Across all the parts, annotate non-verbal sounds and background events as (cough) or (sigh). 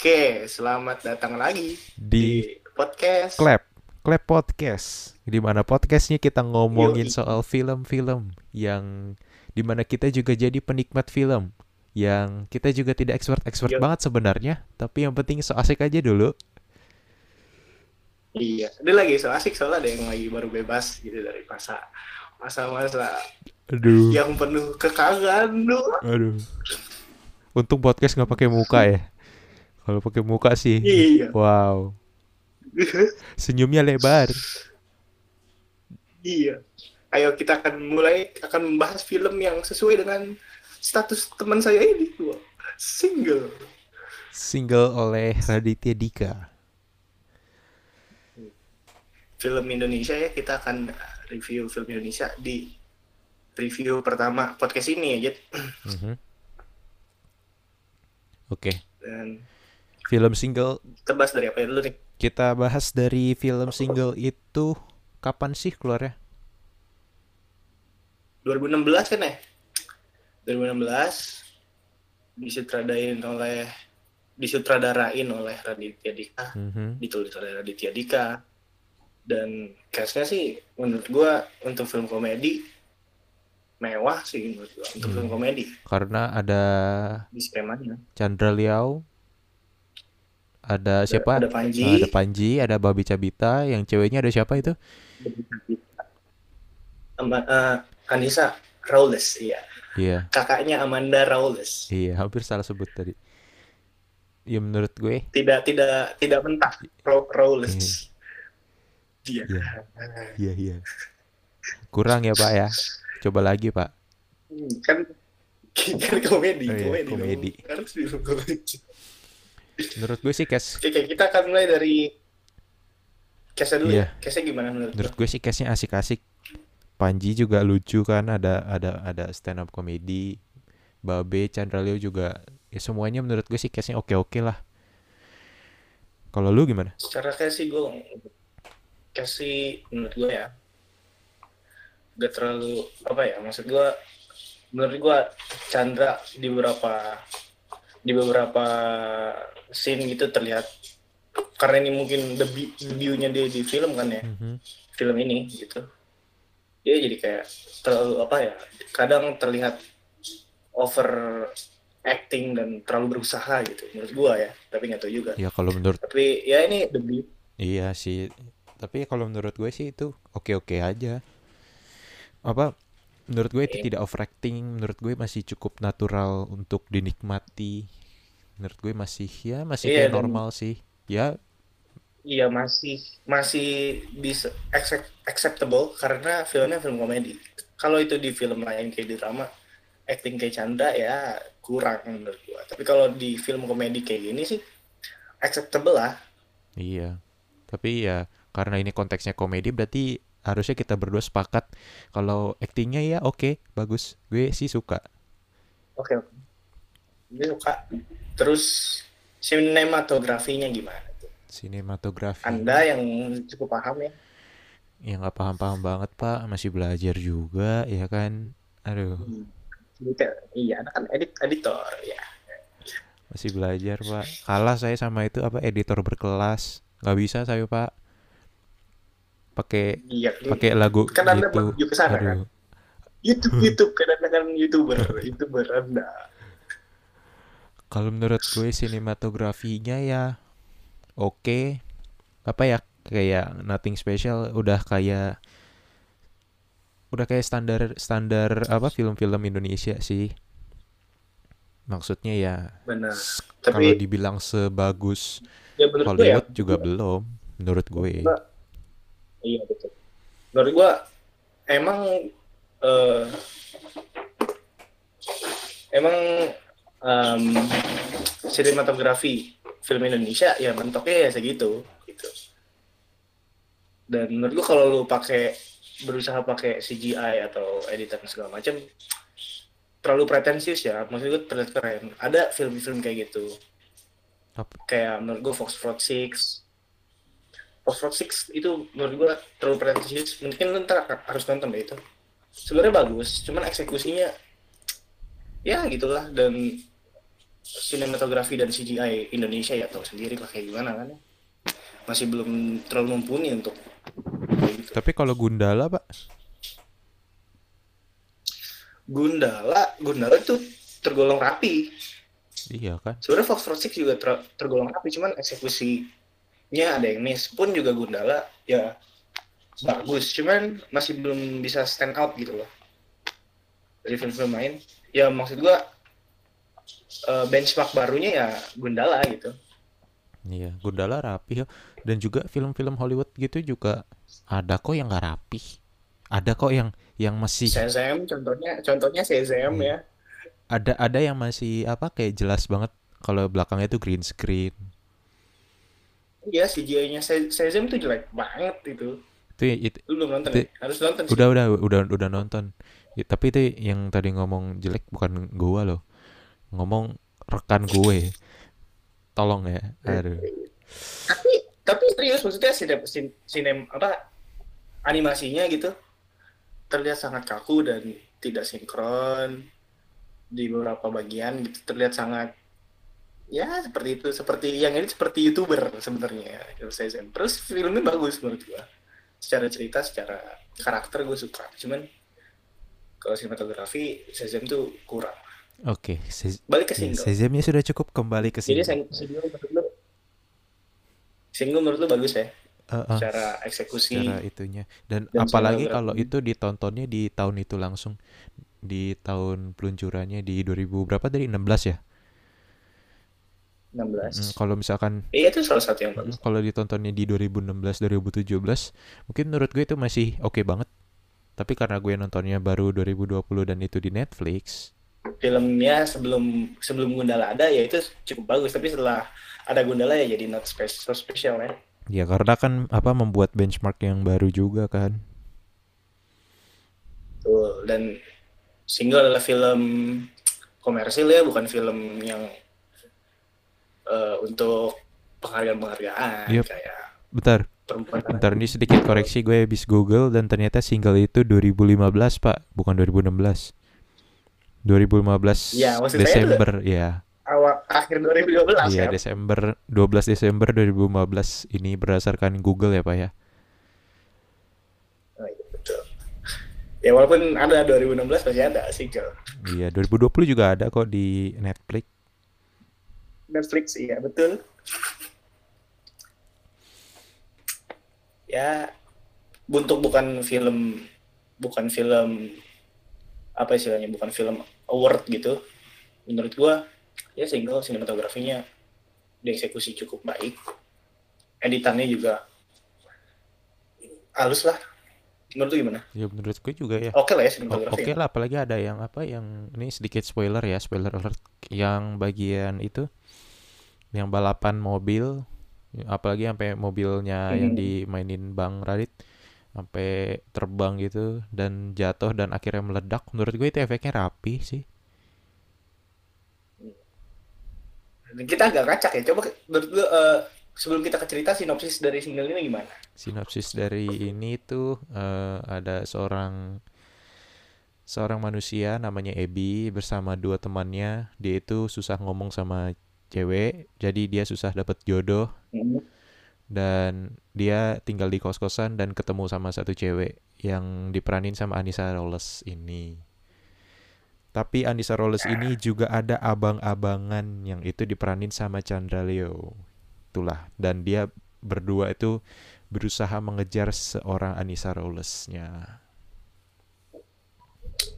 Oke, selamat datang lagi di di podcast. Clap, Clap Podcast. Di mana podcastnya kita ngomongin Yoi. soal film-film yang di mana kita juga jadi penikmat film yang kita juga tidak expert-expert Yoi. banget sebenarnya, tapi yang penting so asik aja dulu. Iya, dia lagi so asik soalnya ada yang lagi baru bebas gitu dari masa masa-masa Aduh, yang penuh kekagan tuh. aduh. Untung podcast nggak pakai muka ya. Kalau pakai muka sih, Iya. wow, (laughs) senyumnya lebar. iya. Ayo kita akan mulai akan membahas film yang sesuai dengan status teman saya ini. Single. Single oleh Raditya Dika. Film Indonesia ya kita akan review film Indonesia di review pertama podcast ini ya, Jet. Mhm. Oke, Dan film single kita bahas dari apa ya dulu nih? Kita bahas dari film single itu kapan sih keluarnya? 2016 kan ya? 2016 disutradarain oleh disutradarain oleh Raditya Dika, Mhm. ditulis oleh Raditya Dika. Dan castnya sih menurut gua untuk film komedi mewah sih menurut gua untuk Hmm. film komedi Karena ada di skemanya. Chandra Liao, ada siapa? Ada Panji, Ada Panji, ada Babi Cabita, yang ceweknya ada siapa itu? sama eh, Anissa Rawles, iya. Iya, Kakaknya Amanda Rawles. iya, hampir salah sebut tadi. Ya menurut gue, Tidak tidak tidak mentah Raw- Rawles. Dia. Iya. iya iya. Kurang ya Pak ya. Coba lagi Pak. Hmm, kan kan komedi, Oh iya, komedi, komedi. Harus komedi. Menurut gue sih cast, Oke, oke, kita akan mulai dari case dulu Iya. ya. Case gimana menurut menurut gue sih castnya asik-asik. Panji juga lucu kan, ada ada ada stand up komedi. Babe, Chandra Leo juga ya semuanya menurut gue sih castnya oke-oke lah. Kalau lu gimana? Secara case sih gue case sih menurut gue ya gak terlalu apa ya maksud gue menurut gue Chandra di beberapa di beberapa scene gitu terlihat karena ini mungkin debut debutnya dia di film kan ya Mhm. film ini gitu dia jadi kayak terlalu apa ya kadang terlihat over acting dan terlalu berusaha gitu menurut gua ya tapi nggak tahu juga Ya kalau menurut tapi ya ini debut iya sih. Tapi kalau menurut gue sih itu oke-oke aja. Apa menurut gue itu Oke. tidak overacting, menurut gue masih cukup natural untuk dinikmati. Menurut gue masih ya masih Iya, kayak dan- normal sih. Ya iya masih masih bisa accept- acceptable karena filmnya film komedi kalau itu di film lain kayak drama acting kayak Chandra ya kurang menurut gua tapi kalau di film komedi kayak gini sih acceptable lah Iya. Tapi ya karena ini konteksnya komedi berarti harusnya kita berdua sepakat kalau aktingnya ya oke, bagus. Gue sih suka. Oke, oke. Gue suka. Terus sinematografinya gimana tuh? Sinematografi. Anda yang cukup paham ya? Ya nggak paham-paham banget, Pak. Masih belajar juga, ya kan? Aduh, Gitu. Iya, kan edit editor ya. masih belajar, Pak. Kalah saya sama itu apa editor berkelas. Nggak bisa saya, Pak. Pakai Iya, pakai lagu kan Anda gitu. menuju ke sana kan? YouTube YouTube kan Anda kan YouTuber, YouTuber Anda. Kalau menurut gue sinematografinya ya oke. Apa ya? Kayak nothing special, udah kayak udah kayak standar standar apa film-film Indonesia sih. Maksudnya ya Benar. kalau dibilang sebagus ya ya, Hollywood juga belum menurut gue. Iya betul. Menurut gua emang eh, emang em, sinematografi film Indonesia ya mentoknya ya segitu gitu. Dan menurut gua kalau lu pakai berusaha pakai CGI atau editan segala macam terlalu pretensius ya maksud gue terlihat keren ada film-film kayak gitu Apa? kayak menurut gue Fox Fraud Six Fox Fraud Six itu menurut gue terlalu pretensius mungkin lu ntar harus nonton deh itu sebenarnya bagus cuman eksekusinya ya gitulah dan sinematografi dan CGI Indonesia ya tahu sendiri lah kayak gimana kan ya. Masih belum terlalu mumpuni untuk gitu. Tapi kalau Gundala, Pak, Gundala, Gundala itu tergolong rapi. iya kan? Sebenarnya Fox Road Six juga ter- tergolong rapi, cuman eksekusinya ada yang miss. Pun juga Gundala ya bagus, cuman masih belum bisa stand out gitu loh. Dari film-film lain. Ya maksud gua eh, benchmark barunya ya Gundala gitu. Iya, Gundala rapi ya. Dan juga film-film Hollywood gitu juga ada kok yang nggak rapi. Ada kok yang yang masih Shazam contohnya, contohnya Shazam Iya. ya. ada ada yang masih apa kayak jelas banget kalau belakangnya itu green screen. Iya CGI-nya Sha- Shazam tuh jelek banget itu. Itu itu Lu belum nonton Itu- ya? Harus nonton sih. udah udah udah udah nonton. Ya, tapi itu yang tadi ngomong jelek bukan gua loh. Ngomong rekan gue. Tolong ya. Aduh. tapi tapi serius maksudnya sinem, sin- sinem apa animasinya gitu terlihat sangat kaku dan tidak sinkron di beberapa bagian gitu terlihat sangat ya seperti itu seperti yang ini seperti youtuber sebenarnya ya Zen. terus filmnya bagus menurut gua. Secara cerita secara karakter gue suka. Cuman kalau sinematografi Shazam tuh kurang. Oke, Se- balik ke single. Shazam-nya sudah cukup kembali ke jadi sini. sing- single menurut lu? Single menurut lu bagus ya? Eh, eh, secara eksekusi. Secara itunya. Dan, dan apalagi kalau itu ditontonnya di tahun itu langsung. Di tahun peluncurannya di 2000 berapa tadi? 16 ya 16 Mm, kalau misalkan Iya itu salah satu yang bagus. mm, kalau ditontonnya di 2016 2017 mungkin menurut gue itu masih oke banget. Tapi karena gue nontonnya baru 2020 dan itu di Netflix Filmnya sebelum sebelum Gundala ada ya itu cukup bagus. Tapi setelah ada Gundala ya jadi not spe- so special ya. ya karena kan apa membuat benchmark yang baru juga kan. Tuh dan single adalah film komersil ya bukan film yang eh, untuk penghargaan-penghargaan Yep. kayak bentar perempuan bentar ini sedikit koreksi gue habis Google dan ternyata single itu 2015 pak bukan 2016 2015 Ya, Desember ya awal akhir 2012 Iya kan. Desember 12 Desember 2015 ini berdasarkan Google ya Pak ya. Oh, iya, betul. Ya walaupun ada 2016 masih ada single. Iya 2020 juga ada kok di Netflix. Netflix iya betul. Ya untuk bukan film bukan film apa istilahnya bukan film award gitu. Menurut gua ya single sinematografinya dieksekusi cukup baik. Editannya juga halus lah. Menurut gimana? Ya menurut gue juga ya. Oke lah ya sinematografi. Oke lah apalagi ada yang apa yang ini sedikit spoiler ya spoiler alert yang bagian itu yang balapan mobil apalagi sampai mobilnya yang Hmm. dimainin Bang Radit sampai terbang gitu dan jatuh dan akhirnya meledak menurut gue itu efeknya rapi sih Kita agak kacak ya. Coba menurut lu eh, sebelum kita ke cerita sinopsis dari single ini gimana? Sinopsis dari ini tuh eh, ada seorang seorang manusia namanya Ebi bersama dua temannya. Dia itu susah ngomong sama cewek, jadi dia susah dapet jodoh Hmm. dan dia tinggal di kos-kosan dan ketemu sama satu cewek yang diperanin sama Anissa Rolles ini. Tapi Anissa Rolles ini juga ada abang-abangan yang itu diperanin sama Chandra Leo. Itulah dan dia berdua itu berusaha mengejar seorang Anissa Rolles-nya.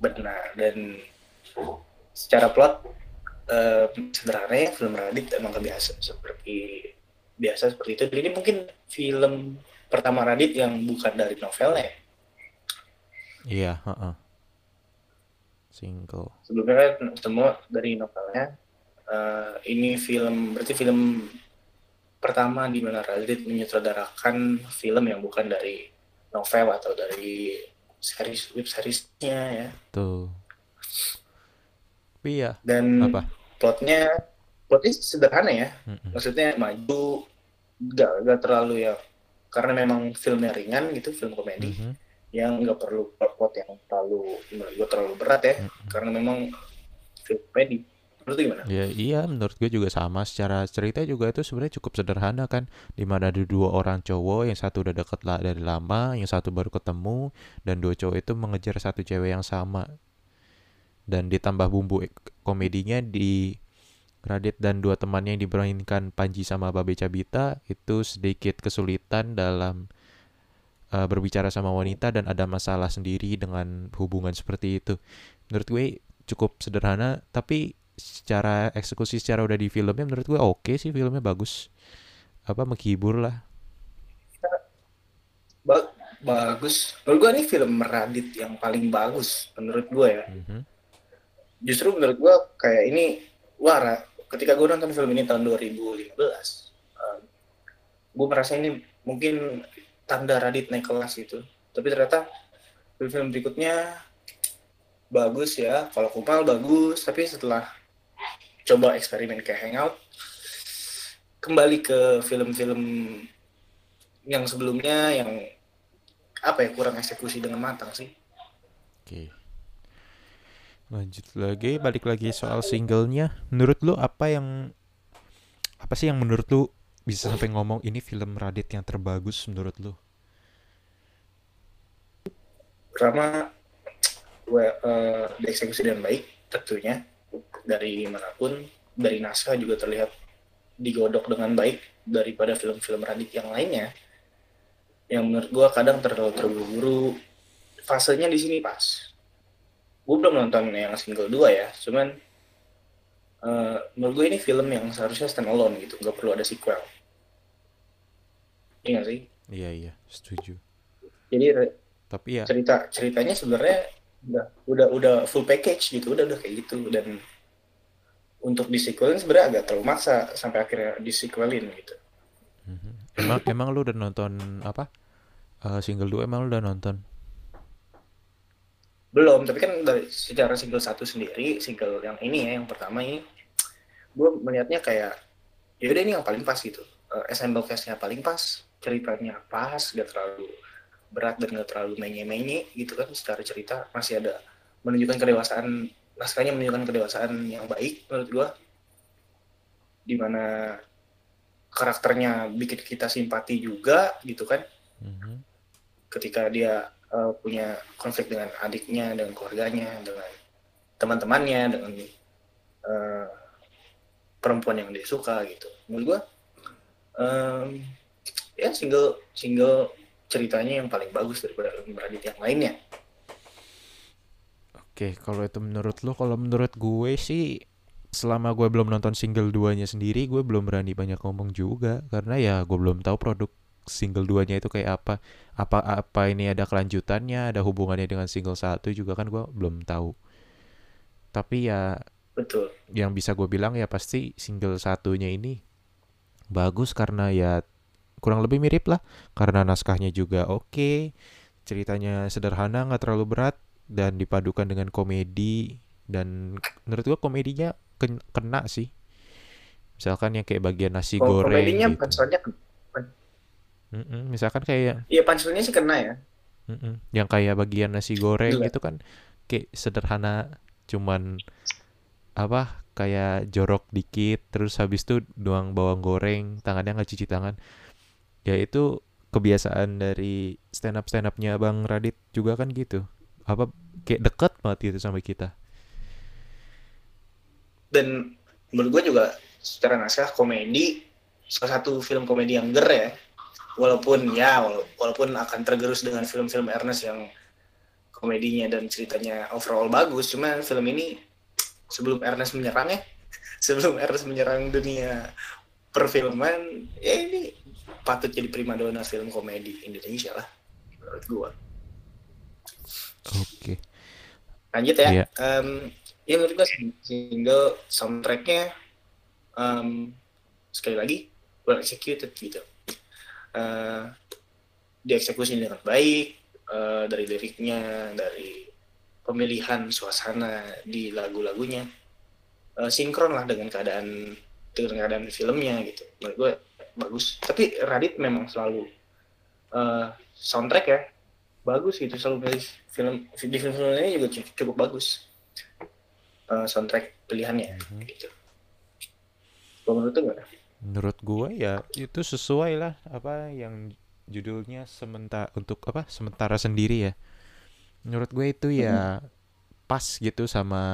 Benar dan secara plot eh, sederhana ya film Radit emang kebiasa seperti biasa seperti itu. Ini mungkin film pertama Radit yang bukan dari novelnya. ya. Iya, heeh. Single. Sebelumnya kan semua dari novelnya. Eh, ini film berarti film pertama di mana Radit menyutradarakan film yang bukan dari novel atau dari series web seriesnya ya. Tuh. Tapi ya, Dan apa? Plotnya plotnya sederhana ya. Maksudnya maju nggak nggak terlalu ya karena memang filmnya ringan gitu film komedi Mhm. yang nggak perlu plot yang terlalu menurut gue terlalu berat ya Mm-mm. karena memang film komedi menurut gimana Ya iya menurut gue juga sama secara cerita juga itu sebenarnya cukup sederhana kan Di mana ada dua orang cowok yang satu udah deket lah dari lama Yang satu baru ketemu Dan dua cowok itu mengejar satu cewek yang sama Dan ditambah bumbu komedinya di Radit dan dua temannya yang diberanikan Panji sama Babe Cabita Itu sedikit kesulitan dalam eh, berbicara sama wanita Dan ada masalah sendiri dengan hubungan seperti itu. Menurut gue cukup sederhana Tapi secara eksekusi secara udah di filmnya menurut gue oke sih filmnya bagus. Apa menghibur lah. Ba- bagus. Menurut gua ini film Radit yang paling bagus menurut gua ya. Mhm. Justru menurut gua kayak ini wah Ra, ketika gua nonton film ini tahun 2015 eh, gua merasa ini mungkin tanda Radit naik kelas gitu. Tapi ternyata film-film berikutnya bagus ya. Kalau Kumal bagus tapi setelah coba eksperimen kayak Hangout kembali ke film-film yang sebelumnya yang apa ya kurang eksekusi dengan matang sih. Oke lanjut lagi balik lagi soal singlenya. Menurut lu apa yang apa sih yang menurut lu bisa sampai ngomong ini film Radit yang terbagus menurut lu? Pertama gue eh, dieksekusi dengan baik tentunya. Dari mana pun dari naskah juga terlihat digodok dengan baik daripada film-film Radit yang lainnya. Yang menurut gue kadang terlalu terburu-buru. Fasenya di sini pas gue belum nonton yang single 2 ya cuman eh, menurut gue ini film yang seharusnya stand alone gitu nggak perlu ada sequel. Iya sih? Iya iya setuju. Jadi tapi ya cerita ceritanya sebenarnya udah udah udah full package gitu udah udah kayak gitu. Dan untuk di sequelin sebenarnya agak terlalu maksa sampai akhirnya di sequelin gitu. Mhm. emang emang lu udah nonton apa? Eh, single 2 emang lu udah nonton belum tapi kan dari secara single satu sendiri single yang ini ya yang pertama ini gue melihatnya kayak ya udah ini yang paling pas gitu. Eh, ensemble cast-nya paling pas ceritanya pas gak terlalu berat dan gak terlalu menye-menye gitu kan secara cerita. Masih ada menunjukkan kedewasaan naskahnya menunjukkan kedewasaan yang baik menurut gue di mana karakternya bikin kita simpati juga gitu kan. Mhm. ketika dia eh, punya konflik dengan adiknya, dengan keluarganya, dengan teman-temannya, dengan eh, perempuan yang dia suka gitu. Menurut gua em, ya single single ceritanya yang paling bagus daripada film Radit yang lainnya. Oke, kalau itu menurut lu, kalau menurut gue sih selama gue belum nonton single duanya sendiri, gue belum berani banyak ngomong juga karena ya gue belum tahu produk single duanya itu kayak apa. Apa apa ini ada kelanjutannya, ada hubungannya dengan single satu juga kan gue belum tahu. Tapi ya Betul. yang bisa gue bilang ya pasti single satunya ini bagus karena ya kurang lebih mirip lah karena naskahnya juga oke ceritanya sederhana nggak terlalu berat dan dipadukan dengan komedi dan menurut gue komedinya ken- kena sih misalkan yang kayak bagian nasi Kalau goreng komedinya gitu Mm-mm, misalkan kayak iya punchline-nya sih kena ya. mm-mm, yang kayak bagian nasi goreng Gila. gitu kan kayak sederhana cuman apa kayak jorok dikit terus habis itu doang bawang goreng tangannya nggak cuci tangan ya itu kebiasaan dari stand up stand upnya bang Radit juga kan gitu apa kayak deket banget gitu sama kita Dan menurut gue juga secara naskah komedi salah satu film komedi yang ger ya. Walaupun ya wala- walaupun akan tergerus dengan film-film Ernest yang komedinya dan ceritanya overall bagus, cuma film ini sebelum Ernest menyerang ya, (laughs) sebelum Ernest menyerang dunia perfilman, ya ini patut jadi primadona film komedi Indonesia lah menurut gua. oke Lanjut ya. Iya. Em, ya menurut gua sing- single soundtracknya em, sekali lagi well executed gitu. Eh, dieksekusi dengan baik eh, dari liriknya, dari pemilihan suasana di lagu-lagunya eh, sinkron lah dengan keadaan dengan keadaan filmnya gitu. Menurut gue bagus. Tapi Radit memang selalu eh, soundtrack ya bagus gitu selalu milih film di film-film ini juga cukup, cukup bagus. eh, soundtrack pilihannya Mhm. gitu. Kalau menurut gimana? Menurut gua ya itu sesuai lah apa yang judulnya sementara untuk apa sementara sendiri ya. Menurut gue itu ya pas gitu sama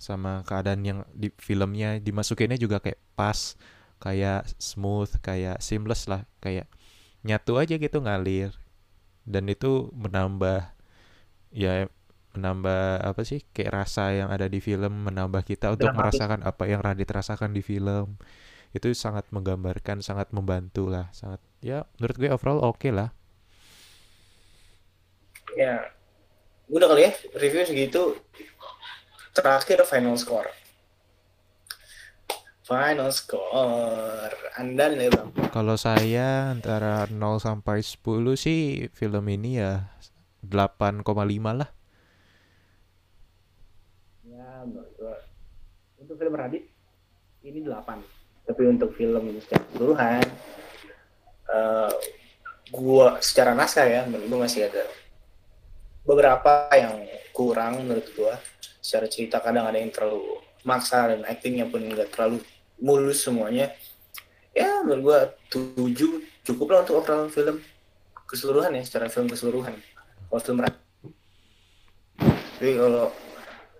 sama keadaan yang di filmnya dimasukinnya juga kayak pas kayak smooth kayak seamless lah kayak nyatu aja gitu ngalir dan itu menambah ya menambah apa sih kayak rasa yang ada di film menambah kita untuk Dramatis. merasakan apa yang Radit rasakan di film itu sangat menggambarkan sangat membantu lah sangat ya menurut gue overall oke lah Ya, udah kali ya review segitu. Terakhir final score. Final score. Anda nih bang. kalau saya antara 0 sampai 10 sih film ini ya 8,5 lah Ya, menurut untuk film Radit ini 8. Tapi untuk film secara keseluruhan eh gua secara naskah ya menurut gua masih ada beberapa yang kurang menurut gua. Secara cerita kadang ada yang terlalu maksa dan aktingnya pun nggak terlalu mulus semuanya. Ya menurut gua 7 cukup lah untuk overall film keseluruhan ya secara film keseluruhan. Kalau film. Tapi kalau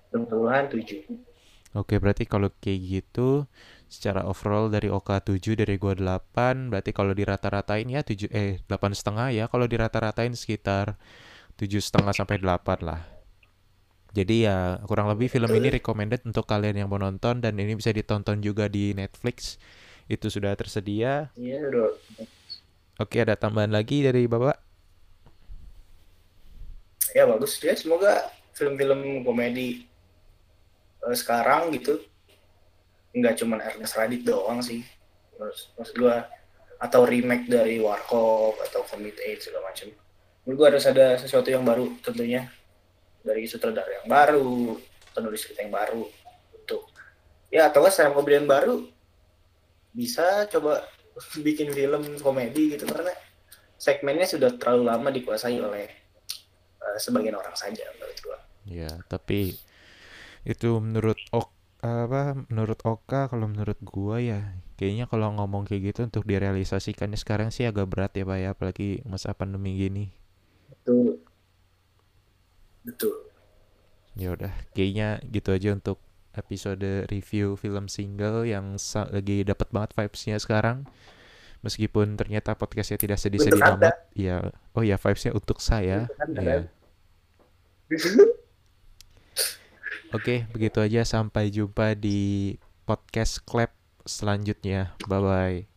film keseluruhan 7. Oke, berarti kalau kayak gitu secara overall dari Oka 7 dari gua 8, berarti kalau dirata-ratain ya 7 eh 8 setengah ya. Kalau dirata-ratain sekitar 7 setengah sampai 8 lah. Jadi ya kurang lebih film ini recommended untuk kalian yang mau nonton dan ini bisa ditonton juga di Netflix. Itu sudah tersedia. Iya, udah. Oke, ada tambahan lagi dari Bapak? Ya bagus ya. Semoga film-film komedi eh, sekarang gitu nggak cuma Ernest Radit doang sih. Maksud, maksud gua atau remake dari Warkop atau Commit Aid segala macam. Menurut gua harus ada sesuatu yang baru tentunya dari sutradara yang baru, penulis cerita yang baru untuk ya atau secara komedian baru bisa coba (laughs) bikin film komedi gitu karena segmennya sudah terlalu lama dikuasai oleh eh, sebagian orang saja menurut gua. Ya, tapi itu menurut Ok apa menurut Oka kalau menurut gua ya kayaknya kalau ngomong kayak gitu untuk direalisasikannya sekarang sih agak berat ya Pak ya apalagi masa pandemi gini. Betul. Betul. Ya udah, kayaknya gitu aja untuk episode review film single yang lagi dapat banget vibes-nya sekarang. Meskipun ternyata podcastnya tidak sedih-sedih amat. Ya, oh ya vibes-nya untuk saya. Untuk Anda, Ya. (laughs) Oke, begitu aja. Sampai jumpa di podcast Clap selanjutnya. Bye bye.